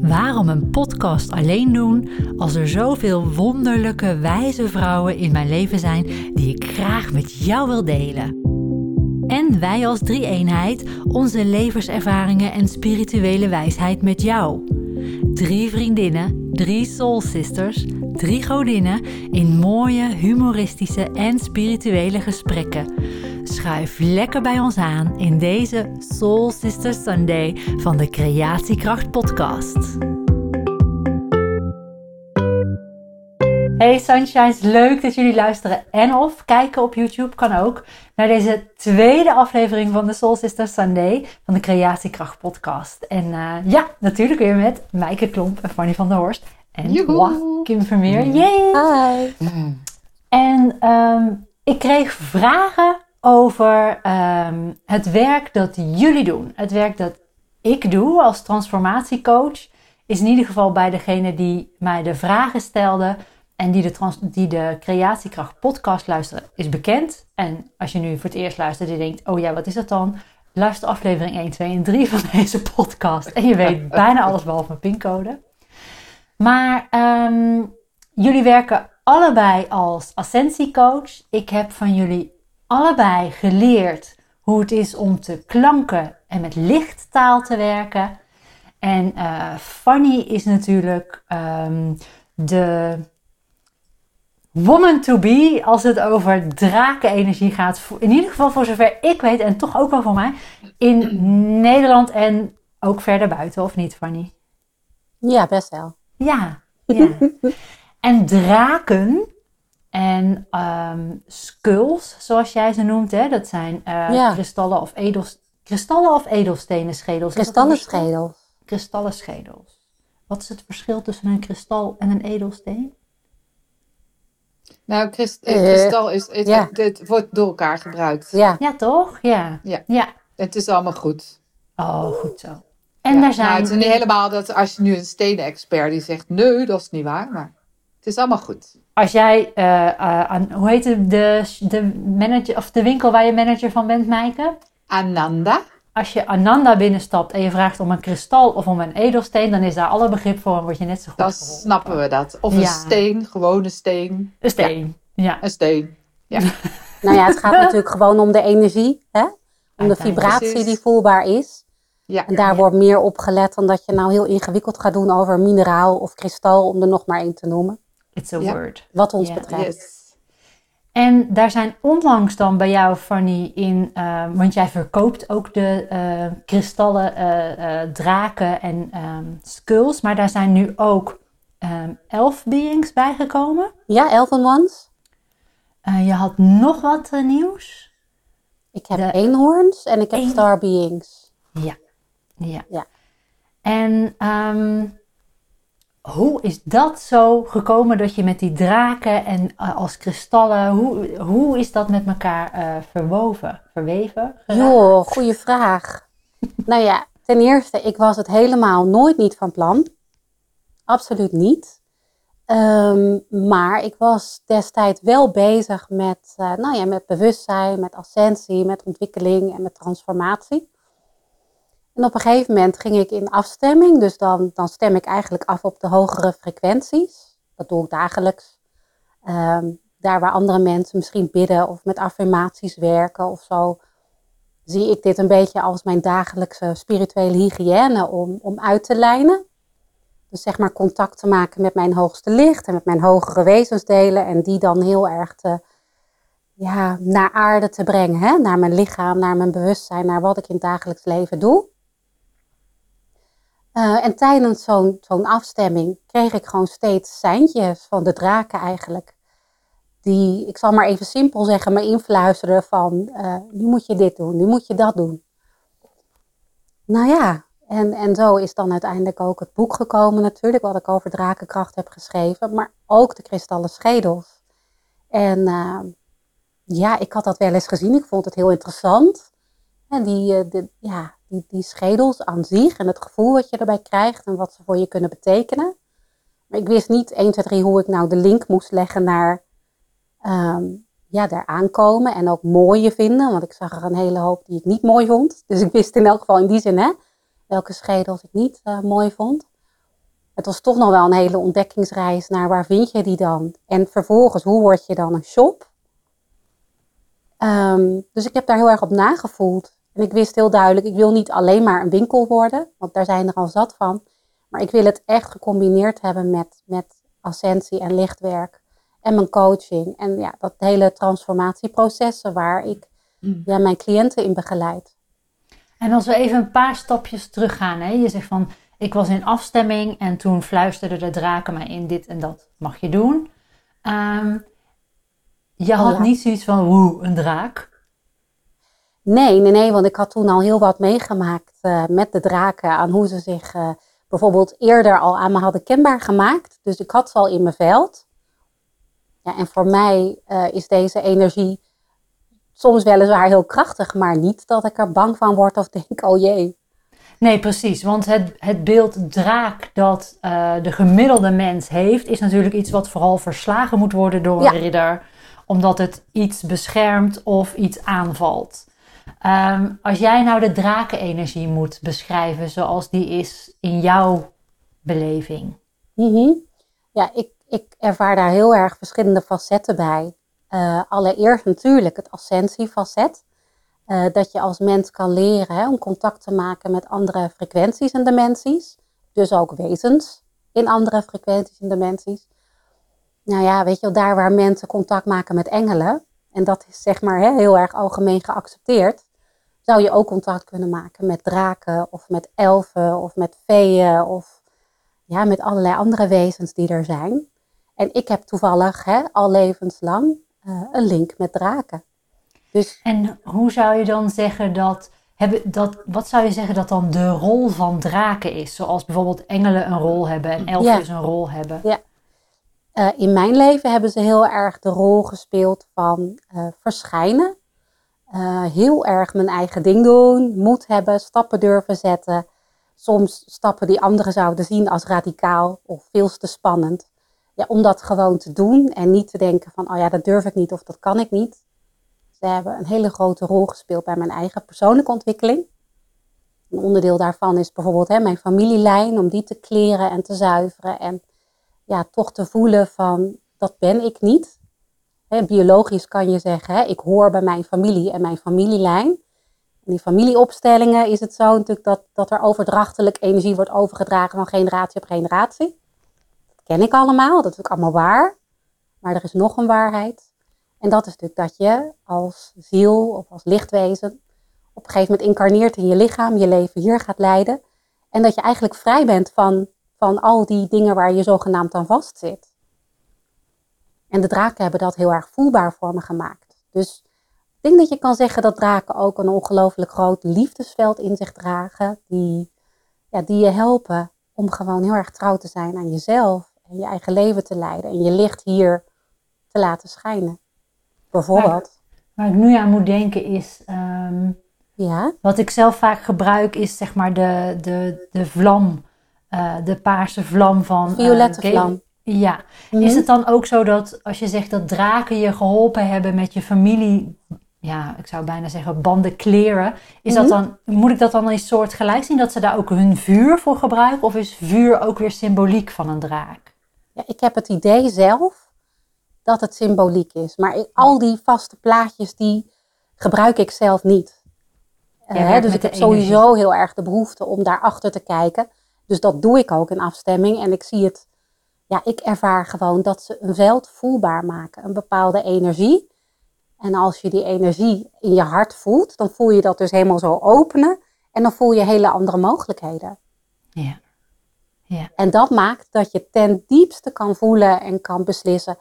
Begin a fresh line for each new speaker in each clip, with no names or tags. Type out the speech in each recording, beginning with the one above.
Waarom een podcast alleen doen als er zoveel wonderlijke, wijze vrouwen in mijn leven zijn die ik graag met jou wil delen? En wij als drie-eenheid onze levenservaringen en spirituele wijsheid met jou. Drie vriendinnen, drie soul sisters, drie godinnen in mooie, humoristische en spirituele gesprekken. Schuif lekker bij ons aan in deze Soul Sisters Sunday van de Creatiekracht Podcast. Hey Sunshines, leuk dat jullie luisteren en of kijken op YouTube kan ook naar deze tweede aflevering van de Soul Sisters Sunday van de Creatiekracht Podcast. En uh, ja, natuurlijk weer met Maaike Klomp en Fanny van der Horst en moi, Kim Vermeer. Yay!
Hi.
En um, ik kreeg vragen over um, het werk dat jullie doen. Het werk dat ik doe als transformatiecoach is in ieder geval bij degene die mij de vragen stelde en die de, trans die de Creatiekracht podcast luisteren, is bekend. En als je nu voor het eerst luistert en je denkt, oh ja, wat is dat dan? Luister aflevering 1, 2 en 3 van deze podcast. En je weet bijna alles behalve mijn pincode. Maar um, jullie werken allebei als ascensiecoach. Ik heb van jullie allebei geleerd hoe het is om te klanken en met lichttaal te werken. En uh, Fanny is natuurlijk um, de woman to be als het over drakenenergie gaat. In ieder geval voor zover ik weet en toch ook wel voor mij. In Nederland en ook verder buiten, of niet Fanny?
Ja, best wel.
Ja, ja. en draken en um, skulls, zoals jij ze noemt, hè? dat zijn uh, ja. kristallen, of edels, kristallen of edelstenen schedels.
Kristallen schedels.
Kristallen schedels. Wat is het verschil tussen een kristal en een edelsteen?
Nou, christ, uh, kristal is, het, ja. het, wordt door elkaar gebruikt.
Ja, ja toch? Ja.
ja. ja. Het is allemaal goed.
Oh, goed zo. En ja, daar zijn...
Nou, het is niet helemaal dat als je nu een stenen-expert die zegt, nee, dat is niet waar, maar het is allemaal goed.
Als jij, uh, uh, aan, hoe heet het, de, de, manager, of de winkel waar je manager van bent, Maaike?
Ananda.
Als je Ananda binnenstapt en je vraagt om een kristal of om een edelsteen, dan is daar alle begrip voor en word je net zo goed
Dan snappen we dat. Of ja. een steen, gewone steen.
Een steen, ja. ja.
Een steen, ja.
nou ja, het gaat natuurlijk gewoon om de energie, hè? om de vibratie Precies. die voelbaar is. Ja. En daar ja. wordt meer op gelet dan dat je nou heel ingewikkeld gaat doen over mineraal of kristal, om er nog maar één te noemen.
It's a word.
Wat ons betreft.
Yes.
En daar zijn onlangs dan bij jou, Fanny, in, uh, want jij verkoopt ook de uh, kristallen, uh, draken en um, skulls, maar daar zijn nu ook um, elf beings bijgekomen.
Ja, elfen ones.
je had nog wat nieuws.
Ik heb de... eenhoorns en ik heb Een... star beings.
Ja, ja. ja. En um, hoe is dat zo gekomen dat je met die draken en uh, als kristallen, hoe, hoe is dat met elkaar uh, verwoven, verweven?
Joh, goede vraag. nou ja, ten eerste, ik was het helemaal nooit niet van plan. Absoluut niet. Um, maar ik was destijds wel bezig met, uh, nou ja, met bewustzijn, met ascensie, met ontwikkeling en met transformatie. En op een gegeven moment ging ik in afstemming. Dus dan, dan stem ik eigenlijk af op de hogere frequenties. Dat doe ik dagelijks. Um, daar waar andere mensen misschien bidden of met affirmaties werken of zo, zie ik dit een beetje als mijn dagelijkse spirituele hygiëne om, om uit te lijnen. Dus zeg maar contact te maken met mijn hoogste licht en met mijn hogere wezensdelen en die dan heel erg ja, naar aarde te brengen. Hè? Naar mijn lichaam, naar mijn bewustzijn, naar wat ik in het dagelijks leven doe. Uh, en tijdens zo'n afstemming kreeg ik gewoon steeds seintjes van de draken eigenlijk. Die, ik zal maar even simpel zeggen, me influisteren van uh, nu moet je dit doen, nu moet je dat doen. Nou ja, en, en zo is dan uiteindelijk ook het boek gekomen natuurlijk, wat ik over drakenkracht heb geschreven, maar ook de kristallen schedels. En uh, ja, ik had dat wel eens gezien, ik vond het heel interessant. En die, ja, die, schedels aan zich en het gevoel wat je erbij krijgt en wat ze voor je kunnen betekenen. Maar ik wist niet 1, 2, 3 hoe ik nou de link moest leggen naar um, ja, daar aankomen en ook mooie vinden. Want ik zag er een hele hoop die ik niet mooi vond. Dus ik wist in elk geval in die zin hè, welke schedels ik niet uh, mooi vond. het was toch nog wel een hele ontdekkingsreis naar waar vind je die dan? En vervolgens, hoe word je dan een shop? Ehm, dus ik heb daar heel erg op nagevoeld. En ik wist heel duidelijk, ik wil niet alleen maar een winkel worden, want daar zijn er al zat van. Maar ik wil het echt gecombineerd hebben met, met ascensie en lichtwerk. En mijn coaching. En ja, dat hele transformatieprocessen waar ik
Mm.
ja, mijn cliënten in begeleid.
En als we even een paar stapjes teruggaan. Hè? Je zegt van, ik was in afstemming en toen fluisterden de draken mij in dit en dat mag je doen. Ehm, je had
Ja.
niet zoiets van, woe, een draak.
Nee, nee, nee, want ik had toen al heel wat meegemaakt eh, met de draken. Aan hoe ze zich eh, bijvoorbeeld eerder al aan me hadden kenbaar gemaakt. Dus ik had ze al in mijn veld. Ja, en voor mij eh, is deze energie soms weliswaar heel krachtig, maar niet dat ik er bang van word of denk, oh jee.
Nee, precies. Want het, het beeld draak dat de gemiddelde mens heeft, is natuurlijk iets wat vooral verslagen moet worden door een
Ja.
ridder. Omdat het iets beschermt of iets aanvalt. Ehm, als jij nou de drakenenergie moet beschrijven zoals die is in jouw beleving.
Mhm. Ja, ik, ik ervaar daar heel erg verschillende facetten bij. Eh, allereerst natuurlijk het ascensiefacet. Eh, dat je als mens kan leren hè, om contact te maken met andere frequenties en dimensies. Dus ook wezens in andere frequenties en dimensies. Nou ja, weet je wel, daar waar mensen contact maken met engelen. En dat is zeg maar hè, heel erg algemeen geaccepteerd. Zou je ook contact kunnen maken met draken of met elfen of met feeën of ja, met allerlei andere wezens die er zijn. En ik heb toevallig hè, al levenslang eh, een link met draken. Dus
En hoe zou je dan zeggen dat, hebben, dat, wat zou je zeggen dat dan de rol van draken is? Zoals bijvoorbeeld engelen een rol hebben en elfjes een rol hebben.
eh, in mijn leven hebben ze heel erg de rol gespeeld van eh, verschijnen. Eh, heel erg mijn eigen ding doen, moed hebben, stappen durven zetten. Soms stappen die anderen zouden zien als radicaal of veel te spannend. Ja, om dat gewoon te doen en niet te denken van, oh ja, dat durf ik niet of dat kan ik niet. Ze hebben een hele grote rol gespeeld bij mijn eigen persoonlijke ontwikkeling. Een onderdeel daarvan is bijvoorbeeld hè, mijn familielijn, om die te kleren en te zuiveren. En ja, toch te voelen van, dat ben ik niet. Biologisch kan je zeggen, hè, ik hoor bij mijn familie en mijn familielijn. In die familieopstellingen is het zo natuurlijk dat, dat er overdrachtelijk energie wordt overgedragen van generatie op generatie. Dat ken ik allemaal, dat is ook allemaal waar. Maar er is nog een waarheid. En dat is natuurlijk dat je als ziel of als lichtwezen op een gegeven moment incarneert in je lichaam, je leven hier gaat leiden. En dat je eigenlijk vrij bent van, van al die dingen waar je zogenaamd aan vastzit. En de draken hebben dat heel erg voelbaar voor me gemaakt. Dus ik denk dat je kan zeggen dat draken ook een ongelooflijk groot liefdesveld in zich dragen. Die, ja, die je helpen om gewoon heel erg trouw te zijn aan jezelf. En je eigen leven te leiden. En je licht hier te laten schijnen. Bijvoorbeeld.
Waar ik nu aan moet denken is, ehm,
Ja.
wat ik zelf vaak gebruik is zeg maar de, de, de vlam, eh, de paarse vlam van... eh,
Violette vlam.
Ja.
Mhm.
Is het dan ook zo dat als je zegt dat draken je geholpen hebben met je familie, ja, ik zou bijna zeggen banden kleren, is dat
Mhm.
dan, moet ik dat dan een soort gelijk zien dat ze daar ook hun vuur voor gebruiken? Of is vuur ook weer symboliek van een draak?
Ja, ik heb het idee zelf dat het symboliek is. Maar ik- al die vaste plaatjes, die gebruik ik zelf niet. Eh, hè, dus ik heb sowieso heel erg de behoefte om daarachter te kijken. Dus dat doe ik ook in afstemming. En ik zie het, ja, ik ervaar gewoon dat ze een veld voelbaar maken. Een bepaalde energie. En als je die energie in je hart voelt, dan voel je dat dus helemaal zo openen. En dan voel je hele andere mogelijkheden.
Ja. Ja.
En dat maakt dat je ten diepste kan voelen en kan beslissen: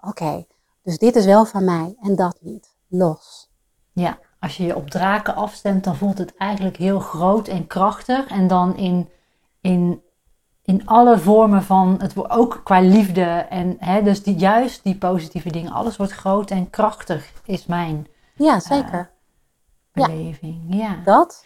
oké, dus dit is wel van mij en dat niet. Los.
Ja, als je je op draken afstemt, dan voelt het eigenlijk heel groot en krachtig. En dan in, in, in alle vormen van het, ook qua liefde. En hè, dus die, juist die positieve dingen, alles wordt groot en krachtig, is mijn
Ja, zeker. Ja.
beleving. Ja.
dat.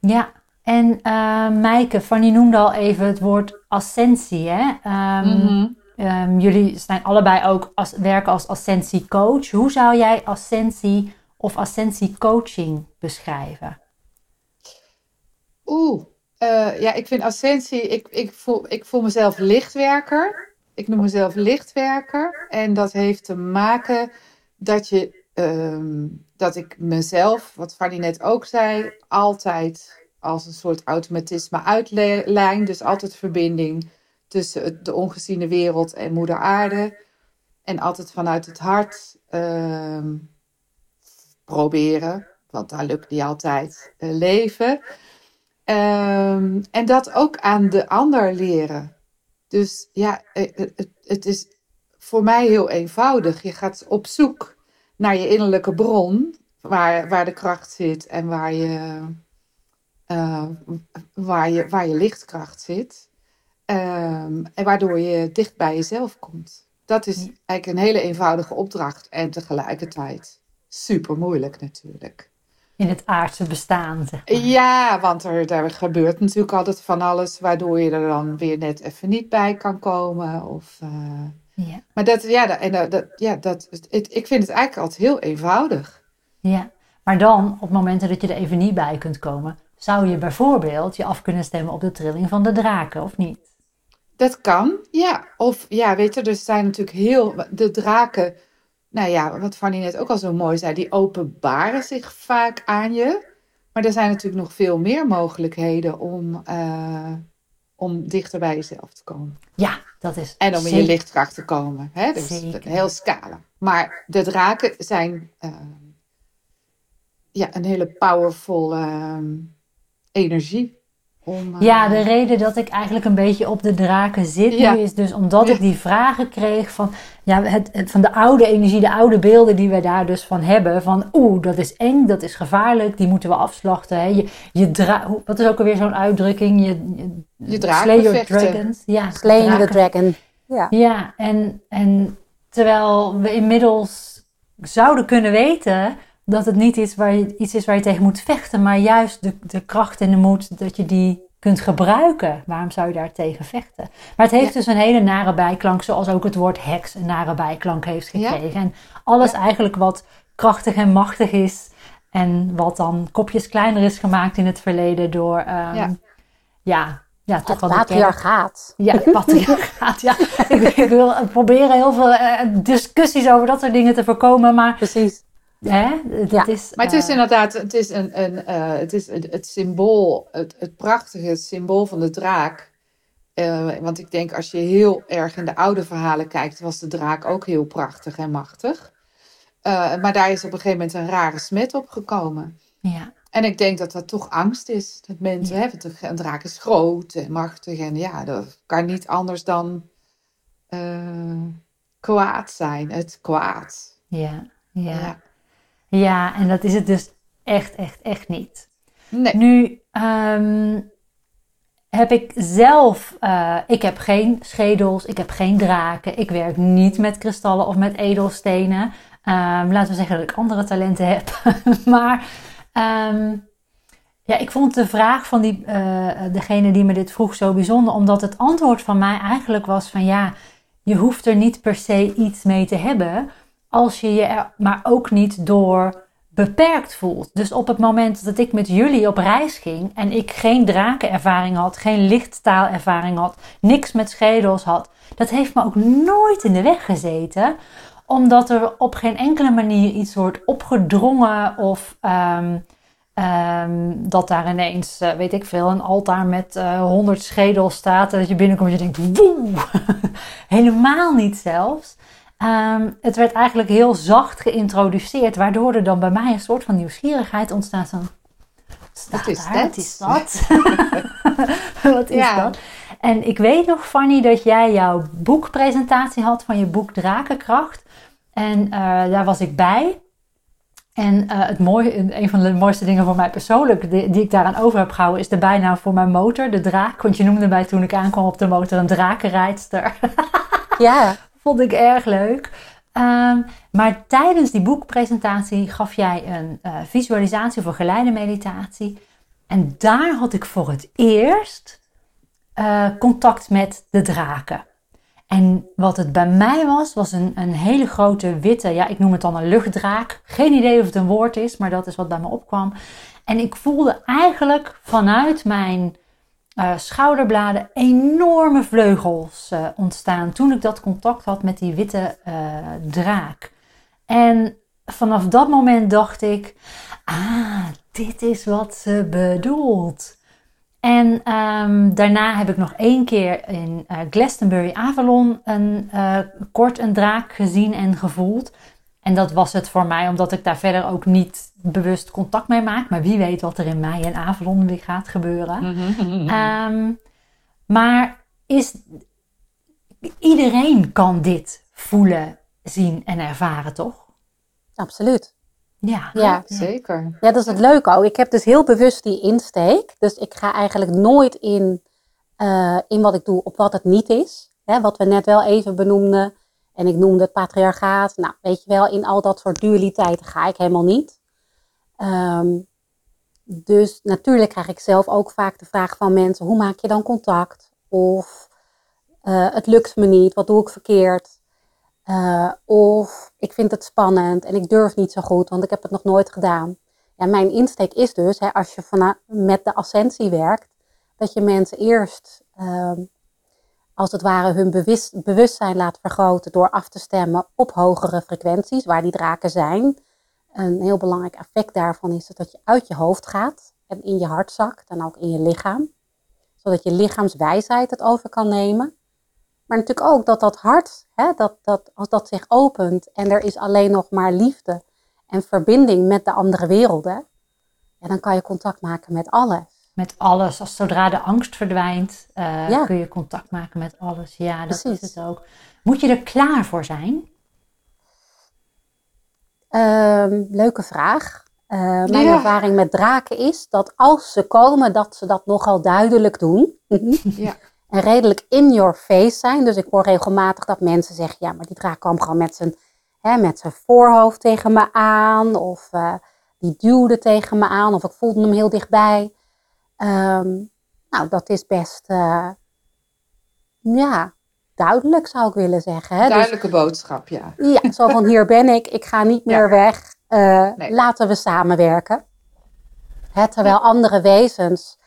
Ja, en eh Mijke, Fanny noemde al even het woord ascensie. Hè? Ehm,
Mhm.
ehm, jullie zijn allebei ook als, werken als ascensiecoach. Hoe zou jij ascensie of ascensiecoaching beschrijven?
Oeh, Eh, ja, ik vind ascensie, ik, ik, voel, ik voel mezelf lichtwerker. Ik noem mezelf lichtwerker. En dat heeft te maken dat, je, ehm, dat ik mezelf, wat Fanny net ook zei, altijd als een soort automatisme uitlijn. Dus altijd verbinding tussen de ongeziene wereld en moeder aarde. En altijd vanuit het hart ehm, proberen, want daar lukt niet altijd, uh, leven. Ehm, en dat ook aan de ander leren. Dus ja, eh, het, het, is voor mij heel eenvoudig. Je gaat op zoek naar je innerlijke bron, waar, waar de kracht zit en waar je, uh, waar je, waar je lichtkracht zit. Um, en waardoor je dicht bij jezelf komt. Dat is eigenlijk een hele eenvoudige opdracht en tegelijkertijd super moeilijk natuurlijk.
In het aardse bestaan, zeg
maar. Ja, want er, er gebeurt natuurlijk altijd van alles waardoor je er dan weer net even niet bij kan komen. Of, uh... ja. Maar dat, ja, en dat, ja, dat, het, ik vind het eigenlijk altijd heel eenvoudig.
Ja, maar dan, op momenten dat je er even niet bij kunt komen, zou je bijvoorbeeld je af kunnen stemmen op de trilling van de draken, of niet?
Dat kan, ja. Of ja, weet je, er zijn natuurlijk heel. De draken, nou ja, wat Fanny net ook al zo mooi zei, die openbaren zich vaak aan je. Maar er zijn natuurlijk nog veel meer mogelijkheden om, uh, om dichter bij jezelf te komen.
Ja, dat is.
En om in je lichtkracht te komen. Hè? Dus een heel scala. Maar de draken zijn uh, ja, een hele powerful uh, energie. Om,
ja, de reden dat ik eigenlijk een beetje op de draken zit nu is dus omdat ik die vragen kreeg van, ja, het, van de oude energie, de oude beelden die we daar dus van hebben. Van oeh, dat is eng, dat is gevaarlijk, die moeten we afslachten. Hè. Je, je dra wat is ook alweer zo'n uitdrukking? Je,
je, je slay your dragons.
Ja, Slaying the dragon.
Ja, ja en, en terwijl we inmiddels zouden kunnen weten dat het niet is waar je, iets is waar je tegen moet vechten, maar juist de, de kracht en de moed dat je die kunt gebruiken. Waarom zou je daar tegen vechten? Maar het heeft dus een hele nare bijklank, zoals ook het woord heks een nare bijklank heeft gekregen. En alles eigenlijk wat krachtig en machtig is en wat dan kopjes kleiner is gemaakt in het verleden door, um, ja. ja. Ja,
toch het patriarchaat.
Ja, het patriarchaat. ja. ik, wil proberen heel veel uh, discussies over dat soort dingen te voorkomen. Maar
Precies.
Hè?
ja. is, maar het is eh, inderdaad, het is, een, een, uh, het, is het, het, symbool, het, het prachtige symbool van de draak. Uh, want ik denk als je heel erg in de oude verhalen kijkt, was de draak ook heel prachtig en machtig. maar daar is op een gegeven moment een rare smet op gekomen.
Ja.
En ik denk dat dat toch angst is. Dat mensen, ja. hè, een draak is groot en machtig. En ja, dat kan niet anders dan kwaad zijn. Het kwaad.
ja. ja. ja. Ja, en dat is het dus echt, echt, echt niet.
Nee.
Nu um, heb ik zelf, uh, ik heb geen schedels, ik heb geen draken, ik werk niet met kristallen of met edelstenen. Um, laten we zeggen dat ik andere talenten heb. maar um, ja, ik vond de vraag van die, uh, degene die me dit vroeg zo bijzonder, omdat het antwoord van mij eigenlijk was van ja, je hoeft er niet per se iets mee te hebben als je je er maar ook niet door beperkt voelt. Dus op het moment dat ik met jullie op reis ging en ik geen drakenervaring had, geen lichttaalervaring had, niks met schedels had, dat heeft me ook nooit in de weg gezeten, omdat er op geen enkele manier iets wordt opgedrongen of um, um, dat daar ineens, uh, weet ik veel, een altaar met uh, honderd schedels staat en dat je binnenkomt en je denkt, woe! helemaal niet zelfs. Um, het werd eigenlijk heel zacht geïntroduceerd, waardoor er dan bij mij een soort van nieuwsgierigheid ontstaat. Van,
wat is
daar? Wat is dat? wat is ja. dat? En ik weet nog, Fanny, dat jij jouw boekpresentatie had van je boek Drakenkracht. En uh, daar was ik bij. En uh, het mooie, een van de mooiste dingen voor mij persoonlijk, die, die, ik daaraan over heb gehouden, is de bijnaam voor mijn motor, de draak. Want je noemde mij toen ik aankwam op de motor een drakenrijdster.
ja.
Vond ik erg leuk. Um, maar tijdens die boekpresentatie gaf jij een uh, visualisatie voor geleide meditatie. En daar had ik voor het eerst uh, contact met de draken. En wat het bij mij was, was een, een hele grote witte, ja, ik noem het dan een luchtdraak. Geen idee of het een woord is, maar dat is wat bij me opkwam. En ik voelde eigenlijk vanuit mijn eh, schouderbladen enorme vleugels eh, ontstaan toen ik dat contact had met die witte eh, draak. En vanaf dat moment dacht ik, ah, dit is wat ze bedoelt. En ehm, daarna heb ik nog één keer in Glastonbury Avalon een, kort een draak gezien en gevoeld. En dat was het voor mij, omdat ik daar verder ook niet bewust contact mee maak. Maar wie weet wat er in mei en Avalon weer gaat gebeuren. um, maar is, iedereen kan dit voelen, zien en ervaren, toch?
Absoluut.
Ja,
ja, zeker.
Ja, dat is het leuke ook. Ik heb dus heel bewust die insteek. Dus ik ga eigenlijk nooit in, uh, in wat ik doe op wat het niet is. Hè, wat we net wel even benoemden en ik noemde het patriarchaat. Nou, weet je wel, in al dat soort dualiteiten ga ik helemaal niet. Um, dus natuurlijk krijg ik zelf ook vaak de vraag van mensen: hoe maak je dan contact? Of uh, het lukt me niet, wat doe ik verkeerd? Uh, of ik vind het spannend en ik durf niet zo goed, want ik heb het nog nooit gedaan. Ja, mijn insteek is dus, hè, als je met de ascensie werkt, dat je mensen eerst uh, als het ware hun bewust, bewustzijn laat vergroten door af te stemmen op hogere frequenties, waar die draken zijn. Een heel belangrijk effect daarvan is dat je uit je hoofd gaat en in je hart zakt en ook in je lichaam. Zodat je lichaamswijsheid het over kan nemen. Maar natuurlijk ook dat dat hart, hè, dat, dat, als dat zich opent en er is alleen nog maar liefde en verbinding met de andere werelden, ja, dan kan je contact maken met alles
met alles. Als zodra de angst verdwijnt, uh, kun je contact maken met alles. Ja, dat is het ook. Moet je er klaar voor zijn?
Um, leuke vraag. Uh, mijn ervaring met draken is dat als ze komen, dat ze dat nogal duidelijk doen. ja. En redelijk in your face zijn. Dus ik hoor regelmatig dat mensen zeggen: ja, maar die draak kwam gewoon met zijn, hè, met zijn voorhoofd tegen me aan. Of uh, die duwde tegen me aan. Of ik voelde hem heel dichtbij. Um, nou, dat is best, uh, ja, duidelijk zou ik willen zeggen. Hè?
Dus Duidelijke boodschap, ja.
Ja, zo van hier ben ik, ik ga niet meer weg, uh, laten we samenwerken. Hè, terwijl andere wezens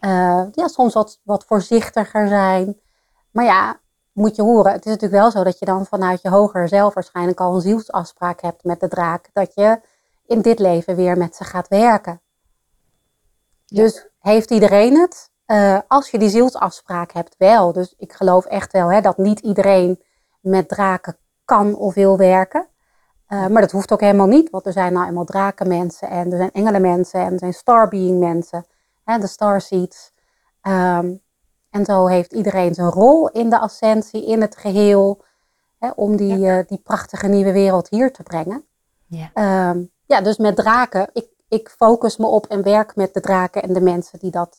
uh, ja, soms wat, wat voorzichtiger zijn. Maar ja, moet je horen, het is natuurlijk wel zo dat je dan vanuit je hoger zelf waarschijnlijk al een zielsafspraak hebt met de draak. Dat je in dit leven weer met ze gaat werken. Dus heeft iedereen het? Uh, als je die zielsafspraak hebt, wel. Dus ik geloof echt wel hè, dat niet iedereen met draken kan of wil werken. Uh, maar dat hoeft ook helemaal niet, want er zijn nou eenmaal drakenmensen en er zijn engelenmensen en er zijn starbeing mensen, hè, de starseeds. Um, en zo heeft iedereen zijn rol in de ascensie, in het geheel, hè, om die, ja. uh, die prachtige nieuwe wereld hier te brengen. Ja. Um, ja, dus met draken, ik, ik focus me op en werk met de draken en de mensen die dat,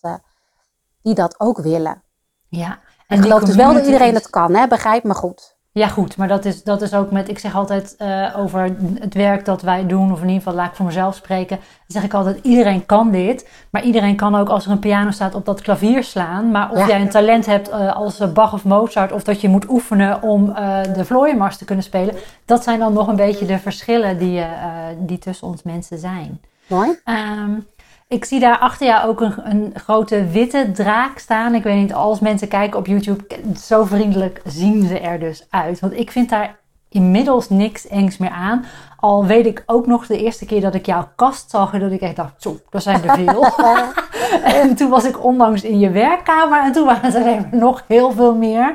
die dat ook willen.
Ja.
En ik geloof dus wel dat iedereen het kan, hè? begrijp me goed.
Ja, goed, maar dat is, dat is ook met, ik zeg altijd uh, over het werk dat wij doen, of in ieder geval laat ik voor mezelf spreken, dan zeg ik altijd, iedereen kan dit, maar iedereen kan ook als er een piano staat op dat klavier slaan. Maar of ja. jij een talent hebt uh, als Bach of Mozart, of dat je moet oefenen om uh, de vlooienmars te kunnen spelen, dat zijn dan nog een beetje de verschillen die, die tussen ons mensen zijn.
Mooi.
Um, ik zie daar achter jou ook een, een, grote witte draak staan. Ik weet niet, als mensen kijken op YouTube, zo vriendelijk zien ze er dus uit. Want ik vind daar inmiddels niks engs meer aan. Al weet ik ook nog de eerste keer dat ik jouw kast zag en dat ik echt dacht, zo, dat zijn er veel. en toen was ik onlangs in je werkkamer en toen waren er nog heel veel meer.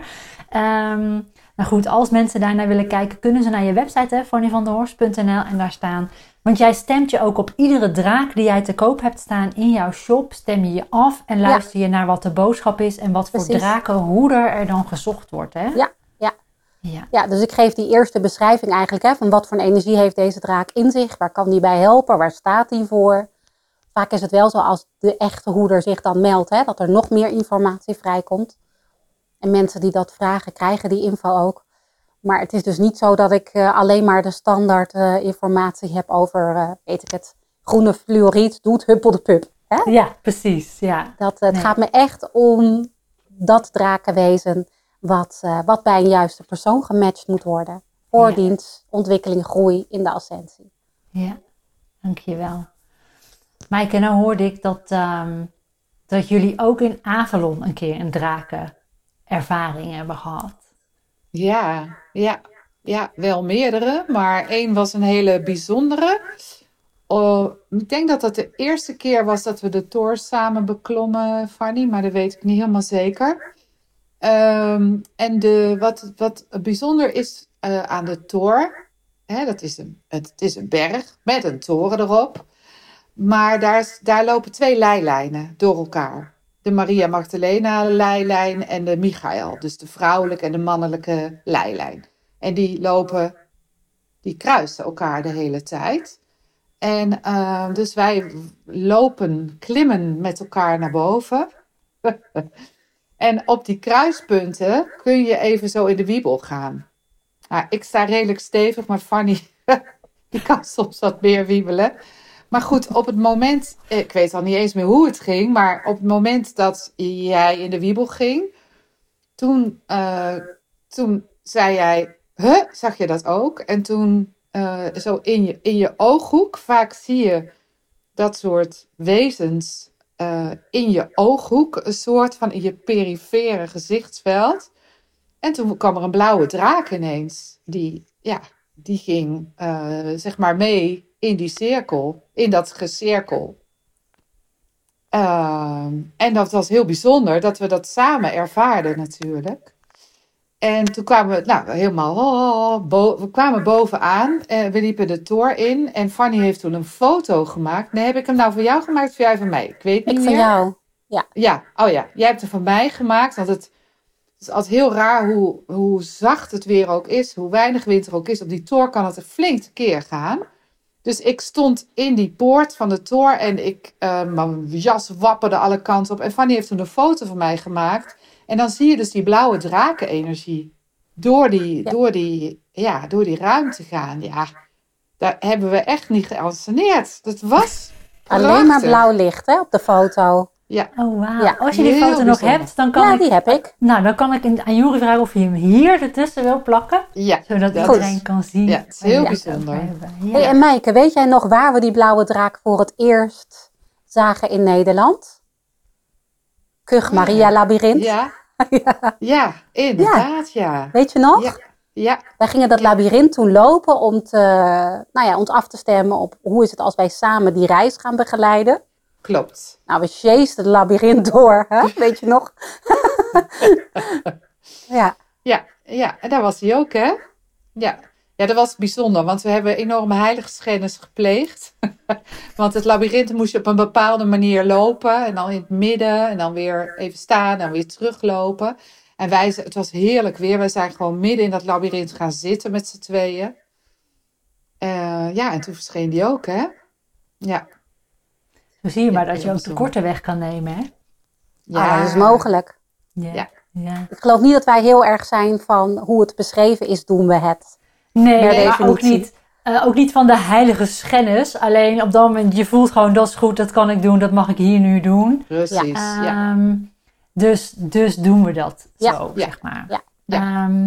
Um, nou goed, als mensen daarnaar willen kijken, kunnen ze naar je website, hè, vonnyvanderhorst.nl en daar staan want jij stemt je ook op iedere draak die jij te koop hebt staan in jouw shop. Stem je je af en luister ja. je naar wat de boodschap is en wat voor Precies. draken, hoe er dan gezocht wordt. Hè?
Ja, ja. Ja. ja, dus ik geef die eerste beschrijving eigenlijk hè, van wat voor energie heeft deze draak in zich. Waar kan die bij helpen? Waar staat die voor? Vaak is het wel zo als de echte hoeder zich dan meldt, hè, dat er nog meer informatie vrijkomt. En mensen die dat vragen, krijgen die info ook. Maar het is dus niet zo dat ik uh, alleen maar de standaard uh, informatie heb over, uh, weet ik het, groene fluoriet doet huppel de pup. Hè?
Ja, precies. Ja.
Dat, het nee. gaat me echt om dat drakenwezen wat, wat bij een juiste persoon gematcht moet worden. Voor ja. ontwikkeling, groei in de ascensie.
Ja, dankjewel. Maaike, nou hoorde ik dat, um, dat jullie ook in Avalon een keer een drakenervaring hebben gehad.
Ja, ja, ja, wel meerdere, maar één was een hele bijzondere. Oh, ik denk dat dat de eerste keer was dat we de tour samen beklommen, Fanny, maar dat weet ik niet helemaal zeker. Ehm, en de, wat, wat bijzonder is uh, aan de tour, hè, dat is een, het, het is een berg met een toren erop. Maar daar, daar lopen twee leilijnen door elkaar. De Maria Magdalena leilijn en de Michael. Dus de vrouwelijke en de mannelijke leilijn. En die lopen, die kruisen elkaar de hele tijd. En uh, dus wij lopen, klimmen met elkaar naar boven. en op die kruispunten kun je even zo in de wiebel gaan. Nou, ik sta redelijk stevig, maar Fanny die kan soms wat meer wiebelen. Maar goed, op het moment, ik weet al niet eens meer hoe het ging, maar op het moment dat jij in de wiebel ging, toen, uh, toen zei jij, huh, zag je dat ook? En toen uh, zo in je, in je ooghoek, vaak zie je dat soort wezens uh, in je ooghoek, een soort van in je perifere gezichtsveld. En toen kwam er een blauwe draak ineens, die, ja, die ging zeg maar mee in die cirkel, in dat gecirkel. Uh, en dat was heel bijzonder dat we dat samen ervaarden natuurlijk. En toen kwamen we nou, helemaal, oh, bo we kwamen bovenaan. En we liepen de tour in. En Fanny heeft toen een foto gemaakt. Nee, heb ik hem nou voor jou gemaakt of jij van mij? Ik weet niet
ik
meer.
van jou, ja.
Ja, oh ja. Jij hebt hem van mij gemaakt. Want het, het is altijd heel raar hoe, hoe zacht het weer ook is. Hoe weinig wind er ook is. Op die tour kan het een flink keer gaan. Dus ik stond in die poort van de toren en ik, uh, mijn jas wapperde alle kanten op. En Fanny heeft toen een foto van mij gemaakt. En dan zie je dus die blauwe drakenenergie door die, ja. door die, ja, door die ruimte gaan. Ja, daar hebben we echt niet geanceneerd. Dat was
Alleen maar blauw licht hè, op de foto.
Ja.
Oh, wow. Ja, Als je die foto nog hebt, dan kan
ja,
ik...
die heb ik.
Nou, dan kan ik aan Juri vragen of je hem hier ertussen wil plakken.
Ja.
Zodat iedereen kan zien.
Ja, het is heel bijzonder.
Ja. Hey, en Maaike, weet jij nog waar we die blauwe draak voor het eerst zagen in Nederland? Kug Maria Labyrinth.
Ja. ja. inderdaad, ja.
Weet je nog?
Ja. ja.
Wij gingen dat labyrint toen lopen om, te, nou ja, om af te stemmen op hoe is het als wij samen die reis gaan begeleiden.
Klopt.
Nou, we chasten het labyrint door, hè? weet je nog? ja.
Ja, ja, en daar was hij ook, hè? Ja. ja, dat was bijzonder, want we hebben enorme heiligschennis gepleegd. want het labyrint moest je op een bepaalde manier lopen. En dan in het midden, en dan weer even staan en weer teruglopen. En wij, het was heerlijk weer. Wij zijn gewoon midden in dat labyrint gaan zitten met z'n tweeën. Uh, ja, en toen verscheen die ook, hè? Ja.
Zo zie je maar dat je ook de korte weg kan nemen, hè?
Ja, ah, dat is mogelijk.
Ja. ja.
Ik geloof niet dat wij heel erg zijn van hoe het beschreven is, doen we het.
Nee, nee maar ook niet, uh, ook niet van de heilige schennis. Alleen op dat moment, je voelt gewoon, dat is goed, dat kan ik doen, dat mag ik hier nu doen.
Precies,
ja.
ja.
Um, dus, dus doen we dat
Ja.
zo, zeg maar.
Ja.
Ja.
Ehm,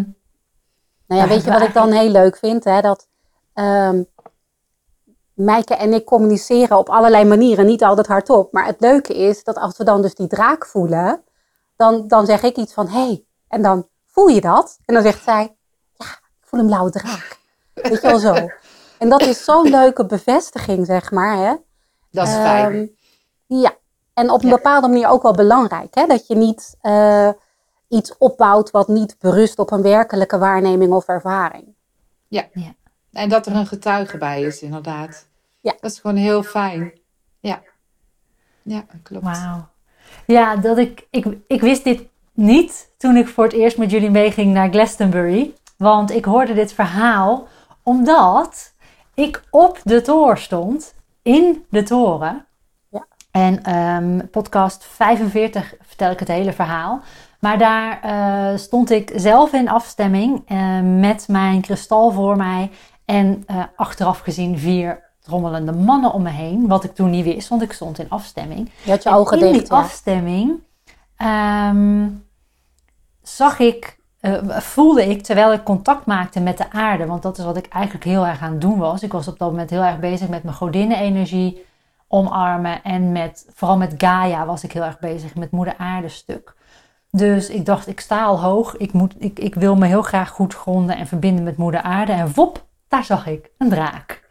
Nou ja,
Ja,
weet je wat ik dan heel leuk vind? Hè? Dat ehm Mijke en ik communiceren op allerlei manieren, niet altijd hardop. Maar het leuke is dat als we dan dus die draak voelen, dan, dan zeg ik iets van, hé, hey, en dan voel je dat? En dan zegt zij, ja, ik voel een blauwe draak. Weet je wel zo. En dat is zo'n leuke bevestiging, zeg maar. Hè?
Dat is
Ehm,
fijn.
Ja, en op een
Ja.
bepaalde manier ook wel belangrijk. Hè? Dat je niet eh, iets opbouwt wat niet berust op een werkelijke waarneming of ervaring.
En dat er een getuige bij is, inderdaad.
Ja.
Dat is gewoon heel fijn. Ja. Ja, klopt.
Wauw. Ja, dat ik, ik, ik wist dit niet toen ik voor het eerst met jullie meeging naar Glastonbury. Want ik hoorde dit verhaal omdat ik op de toren stond, in de toren.
Ja.
En ehm, podcast 45 vertel ik het hele verhaal. Maar daar eh, stond ik zelf in afstemming eh, met mijn kristal voor mij. En eh, achteraf gezien vier trommelende mannen om me heen. Wat ik toen niet wist, want ik stond in afstemming.
Je had je
En
ogen
in
dicht.
die
Ja.
afstemming ehm, zag ik, eh, voelde ik terwijl ik contact maakte met de aarde, want dat is wat ik eigenlijk heel erg aan het doen was. Ik was op dat moment heel erg bezig met mijn godinnenenergie omarmen. En met, vooral met Gaia was ik heel erg bezig, met moeder aarde stuk. Dus ik dacht, ik sta al hoog. Ik, moet, ik, ik wil me heel graag goed gronden en verbinden met moeder aarde. En wop, daar zag ik een draak.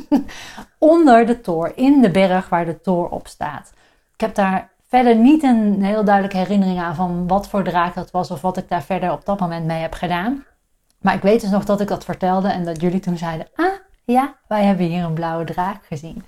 Onder de toor, in de berg waar de toor op staat. Ik heb daar verder niet een heel duidelijke herinnering aan van wat voor draak dat was of wat ik daar verder op dat moment mee heb gedaan. Maar ik weet dus nog dat ik dat vertelde en dat jullie toen zeiden: Ah ja, wij hebben hier een blauwe draak gezien.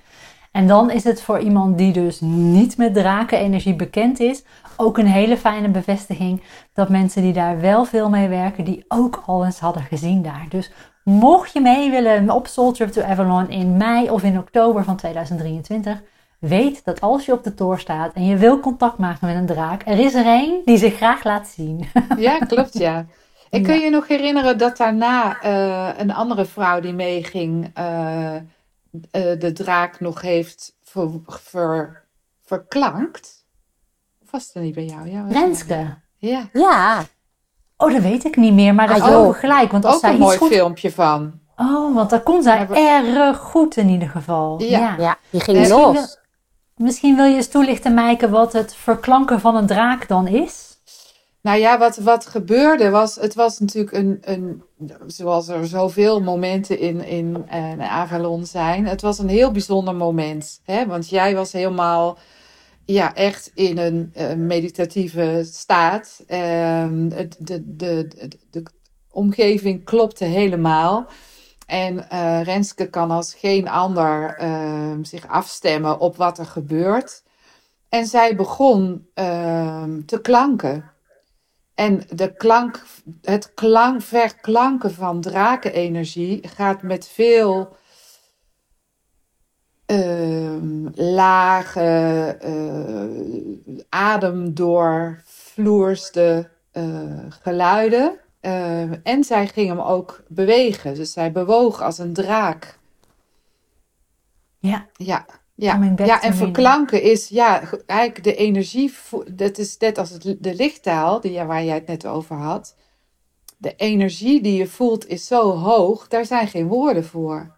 En dan is het voor iemand die dus niet met drakenenergie bekend is, ook een hele fijne bevestiging dat mensen die daar wel veel mee werken, die ook al eens hadden gezien daar. Dus mocht je mee willen op Soul Trip to Avalon in mei of in oktober van 2023, weet dat als je op de toer staat en je wil contact maken met een draak, er is er één die zich graag laat zien.
Ja, klopt ja. En kun je je nog herinneren dat daarna uh, een andere vrouw die meeging, uh, uh, de draak nog heeft ver, ver, verklankt? Of was het er niet bij jou? Ja,
Renske.
Ja.
Ja.
Oh, dat weet ik niet meer, maar dat
Ah,
is
joh.
gelijk. Want als
Ook
zij
een
iets
mooi
goed...
filmpje van.
Oh, want daar kon zij
we-
erg goed in ieder geval.
Ja.
Ja, die ging
Misschien
los.
wil- Misschien wil je eens toelichten, Maaike, wat het verklanken van een draak dan is?
Nou ja, wat, wat gebeurde was, het was natuurlijk een, een zoals er zoveel momenten in, in, eh, Avalon zijn, het was een heel bijzonder moment. Hè? Want jij was helemaal, ja, echt in een eh, meditatieve staat. Ehm, de, de, de, omgeving klopte helemaal. En eh, Renske kan als geen ander ehm, zich afstemmen op wat er gebeurt. En zij begon ehm, te klanken. En de klank, het klank, verklanken van drakenenergie gaat met veel ehm, lage, eh, ademdoorvloerste eh, geluiden. Eh, en zij ging hem ook bewegen. Dus zij bewoog als een draak.
Ja,
Ja, ja. Ja en verklanken is ja, ge- eigenlijk de energie. Dat is net als het, de lichttaal die, waar jij het net over had. De energie die je voelt is zo hoog, daar zijn geen woorden voor.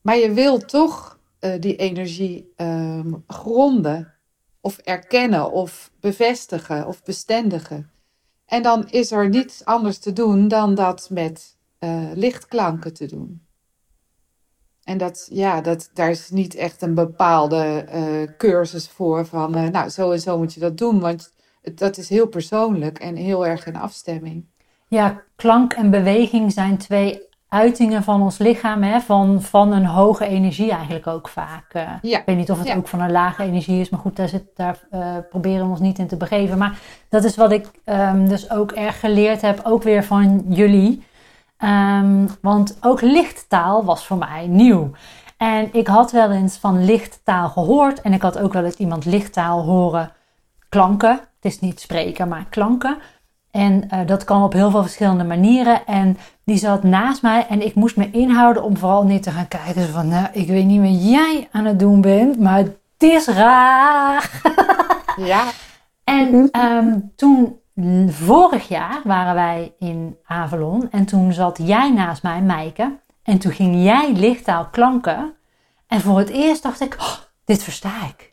Maar je wil toch eh, die energie ehm, gronden, of erkennen, of bevestigen, of bestendigen. En dan is er niets anders te doen dan dat met eh, lichtklanken te doen. En dat, ja, dat, daar is niet echt een bepaalde eh, cursus voor van, nou, zo en zo moet je dat doen. Want het, dat is heel persoonlijk en heel erg in afstemming.
ja, klank en beweging zijn twee uitingen van ons lichaam, hè? Van, van een hoge energie eigenlijk ook vaak. eh.
Ja.
Ik weet niet of het
Ja.
ook van een lage energie is, maar goed, daar, zit, daar eh, proberen we ons niet in te begeven. Maar dat is wat ik ehm, dus ook erg geleerd heb, ook weer van jullie. Ehm, want ook lichttaal was voor mij nieuw. En ik had wel eens van lichttaal gehoord en ik had ook wel eens iemand lichttaal horen klanken. Het is niet spreken, maar klanken. En eh, dat kan op heel veel verschillende manieren. En die zat naast mij en ik moest me inhouden om vooral niet te gaan kijken. Zo van, nou, ik weet niet wat jij aan het doen bent, maar het is raar.
Ja,
En ehm, toen, vorig jaar, waren wij in Avalon. En toen zat jij naast mij, Maaike. En toen ging jij lichttaal klanken. En voor het eerst dacht ik, oh, dit versta ik.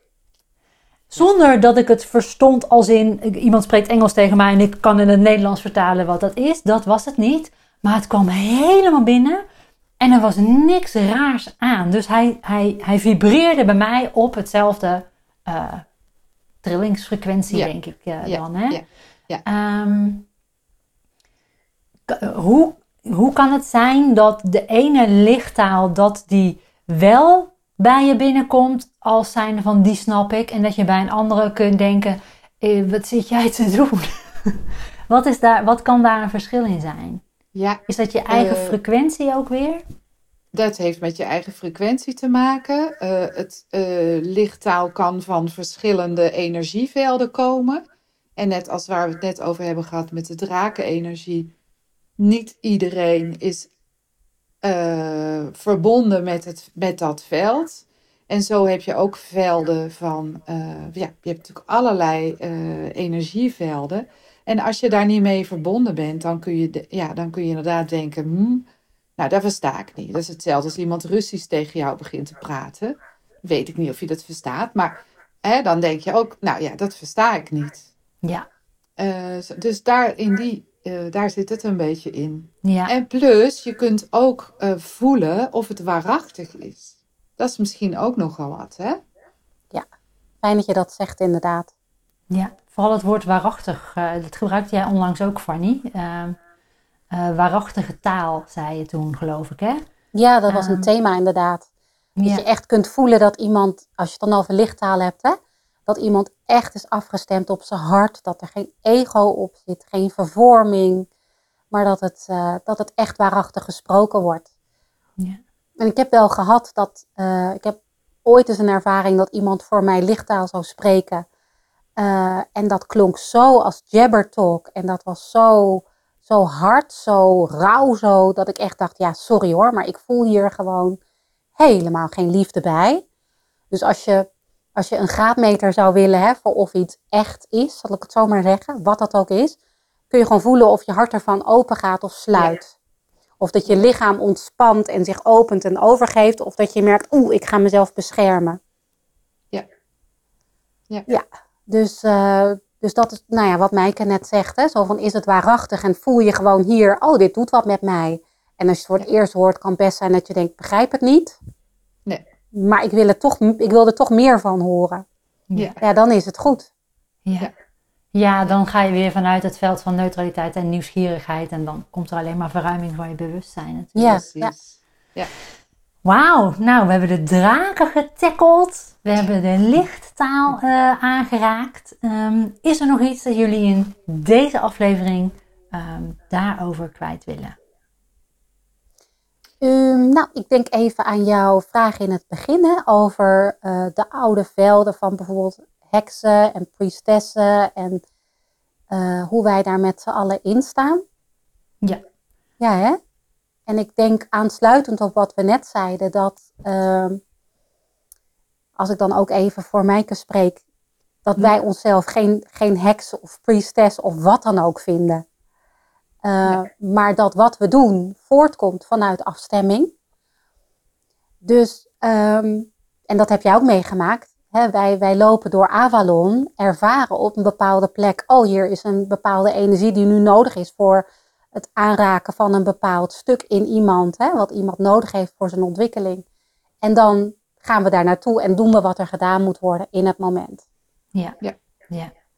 Zonder dat ik het verstond als in, iemand spreekt Engels tegen mij en ik kan in het Nederlands vertalen wat dat is. Dat was het niet. Maar het kwam helemaal binnen. En er was niks raars aan. Dus hij, hij, hij vibreerde bij mij op hetzelfde eh, trillingsfrequentie,
Ja.
denk ik eh,
Ja,
dan. Hè?
ja,
Ehm, hoe, hoe kan het zijn dat de ene lichttaal dat die wel bij je binnenkomt als zijn van die snap ik en dat je bij een andere kunt denken eh, wat zit jij te doen? wat, is daar, wat kan daar een verschil in zijn?
ja.
Is dat je eigen
Eh,
frequentie ook weer?
Dat heeft met je eigen frequentie te maken. Eh, het eh, lichttaal kan van verschillende energievelden komen. En net als waar we het net over hebben gehad met de drakenenergie, niet iedereen is verbonden met, het, met dat veld. En zo heb je ook velden van, eh, ja, je hebt natuurlijk allerlei eh, energievelden. En als je daar niet mee verbonden bent, dan kun je, de- ja, dan kun je inderdaad denken, hmm, nou, dat versta ik niet. Dat is hetzelfde als iemand Russisch tegen jou begint te praten. weet ik niet of je dat verstaat. Maar hè, dan denk je ook, nou ja, dat versta ik niet.
Ja,
Eh, dus daar, in die, daar zit het een beetje in.
ja,
En plus, je kunt ook voelen of het waarachtig is. Dat is misschien ook nogal wat, hè?
Fijn dat je dat zegt, inderdaad.
ja. Vooral het woord waarachtig, eh, dat gebruikte jij onlangs ook, Fanny. Ehm, eh, waarachtige taal, zei je toen, geloof ik, hè?
Ja, dat was een
Ehm,
thema, inderdaad. Dat
Ja,
je echt kunt voelen dat iemand, als je het dan over lichttaal hebt, hè, dat iemand echt is afgestemd op zijn hart. Dat er geen ego op zit, geen vervorming. Maar dat het, eh, dat het echt waarachtig gesproken wordt.
ja,
En ik heb wel gehad dat, eh, ik heb ooit eens een ervaring dat iemand voor mij lichttaal zou spreken. Eh, en dat klonk zo als jabber talk. En dat was zo, zo hard, zo rauw, zo dat ik echt dacht, ja, sorry hoor, maar ik voel hier gewoon helemaal geen liefde bij. Dus als je, als je een graadmeter zou willen hè, voor of iets echt is, zal ik het zo maar zeggen, wat dat ook is, kun je gewoon voelen of je hart ervan open gaat of sluit. Of dat je lichaam ontspant en zich opent en overgeeft, of dat je merkt, oeh, ik ga mezelf beschermen.
Ja. Ja.
Ja, dus, eh, dus dat is nou ja, wat Mijke net zegt. Hè? Zo van, is het waarachtig en voel je gewoon hier, oh, dit doet wat met mij. En als je het voor het eerst hoort, kan het best zijn dat je denkt, begrijp het niet.
Nee.
Maar ik wil, het toch, ik wil er toch meer van horen.
Ja.
Ja, dan is het goed.
ja.
Ja.
Ja, dan ga je weer vanuit het veld van neutraliteit en nieuwsgierigheid. En dan komt er alleen maar verruiming van je bewustzijn natuurlijk.
Ja, ja.
Precies.
Wauw, nou we hebben de draken getackeld. We hebben de lichttaal eh, aangeraakt. Ehm, is er nog iets dat jullie in deze aflevering ehm, daarover kwijt willen?
Ehm, nou, ik denk even aan jouw vraag in het begin hè, over eh, de oude velden van bijvoorbeeld heksen en priestessen en eh, hoe wij daar met z'n allen in staan.
Ja.
Ja, hè? En ik denk aansluitend op wat we net zeiden, dat ehm, als ik dan ook even voor Mijke spreek, dat wij onszelf geen, geen heks of priestess of wat dan ook vinden. Uh, Maar dat wat we doen voortkomt vanuit afstemming. Dus, um, en dat heb jij ook meegemaakt. Hè? Wij, wij lopen door Avalon, ervaren op een bepaalde plek. Oh, hier is een bepaalde energie die nu nodig is voor het aanraken van een bepaald stuk in iemand. Hè? Wat iemand nodig heeft voor zijn ontwikkeling. En dan gaan we daar naartoe en doen we wat er gedaan moet worden in het moment.
Ja.
Ja.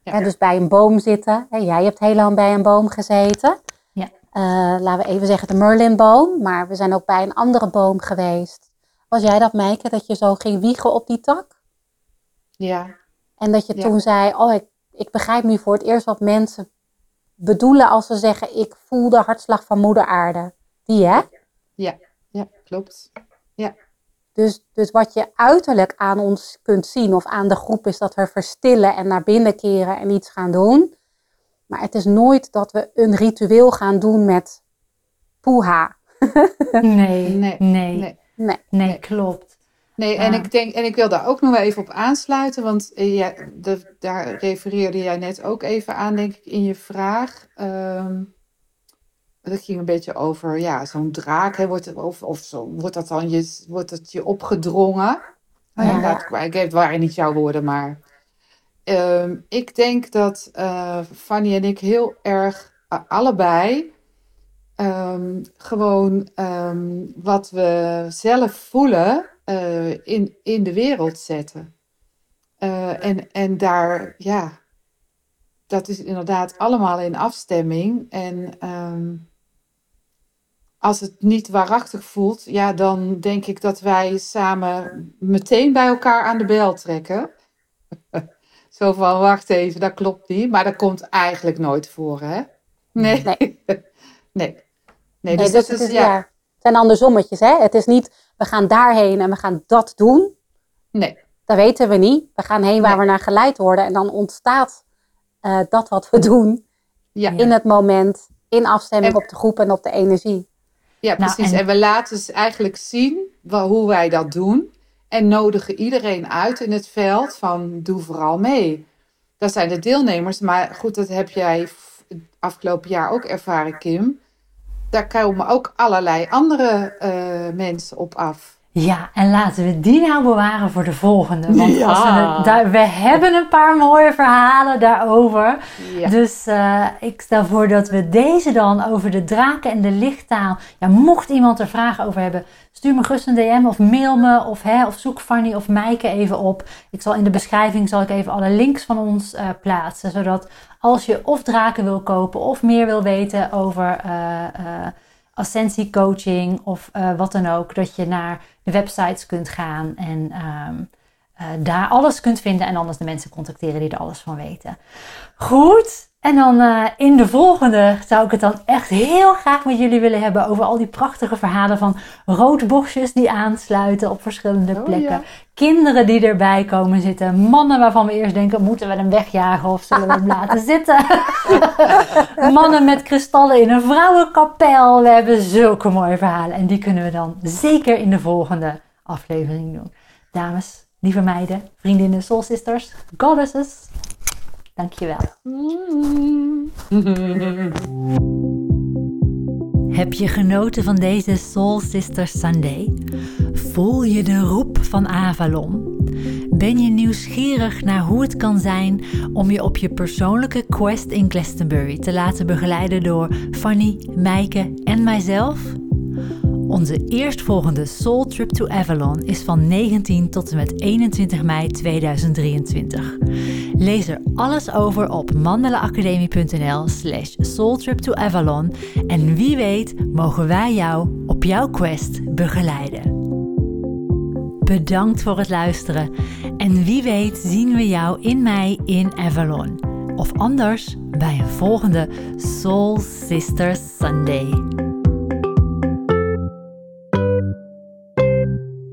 ja.
Dus bij een boom zitten. Hè, jij hebt heel lang bij een boom gezeten.
Ja.
Uh, laten we even zeggen de Merlinboom. Maar we zijn ook bij een andere boom geweest. Was jij dat, Meike, dat je zo ging wiegen op die tak?
Ja.
En dat je
Ja.
toen zei, oh, ik, ik begrijp nu voor het eerst wat mensen bedoelen als ze zeggen, ik voel de hartslag van moeder aarde. Die, hè?
Ja, klopt.
Dus, dus wat je uiterlijk aan ons kunt zien of aan de groep is dat we verstillen en naar binnen keren en iets gaan doen. Maar het is nooit dat we een ritueel gaan doen met poeha.
Nee,
Nee,
nee, nee,
Nee.
Nee.
Nee. en
Ja.
ik denk, en ik wil daar ook nog wel even op aansluiten, want eh, ja, de, daar refereerde jij net ook even aan, denk ik, in je vraag. Ehm, dat ging een beetje over, ja, zo'n draak, hè, wordt, het- of, of zo, wordt dat dan je, wordt het je opgedrongen?
Oh ja.
Dat, ik heb, waren niet jouw woorden, maar ehm, ik denk dat eh, Fanny en ik heel erg allebei ehm, gewoon wat we zelf voelen eh, in, in de wereld zetten. Eh, en, en daar, ja, dat is inderdaad allemaal in afstemming. En ehm, als het niet waarachtig voelt, ja, dan denk ik dat wij samen meteen bij elkaar aan de bel trekken. Zo van, wacht even, dat klopt niet. Maar dat komt eigenlijk nooit voor, hè? Nee.
Nee.
nee. Nee,
Nee,
dus
dus
dat
het
is, ja.
het zijn andersommetjes, hè? Het is niet, we gaan daarheen en we gaan dat doen.
nee.
Dat weten we niet. We gaan heen waar
Nee.
we naar geleid worden. En dan ontstaat eh, dat wat we doen
Ja,
in het moment, in afstemming
En-
op de groep en op de energie.
ja
Nou,
precies.
en-
en... we laten ze eigenlijk zien hoe wij dat doen. En nodigen iedereen uit in het veld van doe vooral mee. Dat zijn de deelnemers. Maar goed, dat heb jij afgelopen jaar ook ervaren, Kim. Daar komen ook allerlei andere eh, mensen op af.
Ja, en laten we die nou bewaren voor de volgende. Want
Ja.
als we, daar, we hebben een paar mooie verhalen daarover.
Ja.
Dus eh, ik stel voor dat we deze dan over de draken en de lichttaal. Ja, mocht iemand er vragen over hebben, stuur me gerust een DM of mail me of, hè, of zoek Fanny of Maaike even op. Ik zal in de beschrijving zal ik even alle links van ons eh, plaatsen. Zodat als je of draken wil kopen of meer wil weten over eh, ascensiecoaching of eh, wat dan ook, dat je naar de websites kunt gaan en ehm, eh, daar alles kunt vinden en anders de mensen contacteren die er alles van weten. Goed. En dan eh, in de volgende zou ik het dan echt heel graag met jullie willen hebben over al die prachtige verhalen van roodbosjes die aansluiten op verschillende
Oh,
plekken.
ja.
Kinderen die erbij komen zitten. Mannen waarvan we eerst denken, moeten we hem wegjagen of zullen we hem laten zitten? Mannen met kristallen in een vrouwenkapel. We hebben zulke mooie verhalen. En die kunnen we dan zeker in de volgende aflevering doen. Dames, lieve meiden, vriendinnen, soul sisters, goddesses. Dankjewel. Heb je genoten van deze Soul Sisters Sunday? Voel je de roep van Avalon? Ben je nieuwsgierig naar hoe het kan zijn om je op je persoonlijke quest in Glastonbury te laten begeleiden door Fanny, Mijke en mijzelf? Onze eerstvolgende Soul Trip to Avalon is van 19 tot en met 21 mei 2023. Lees er alles over op mandelaacademie.nl slash soultriptoavalon en wie weet mogen wij jou op jouw quest begeleiden. Bedankt voor het luisteren en wie weet zien we jou in mei in Avalon. Of anders bij een volgende Soul Sisters Sunday.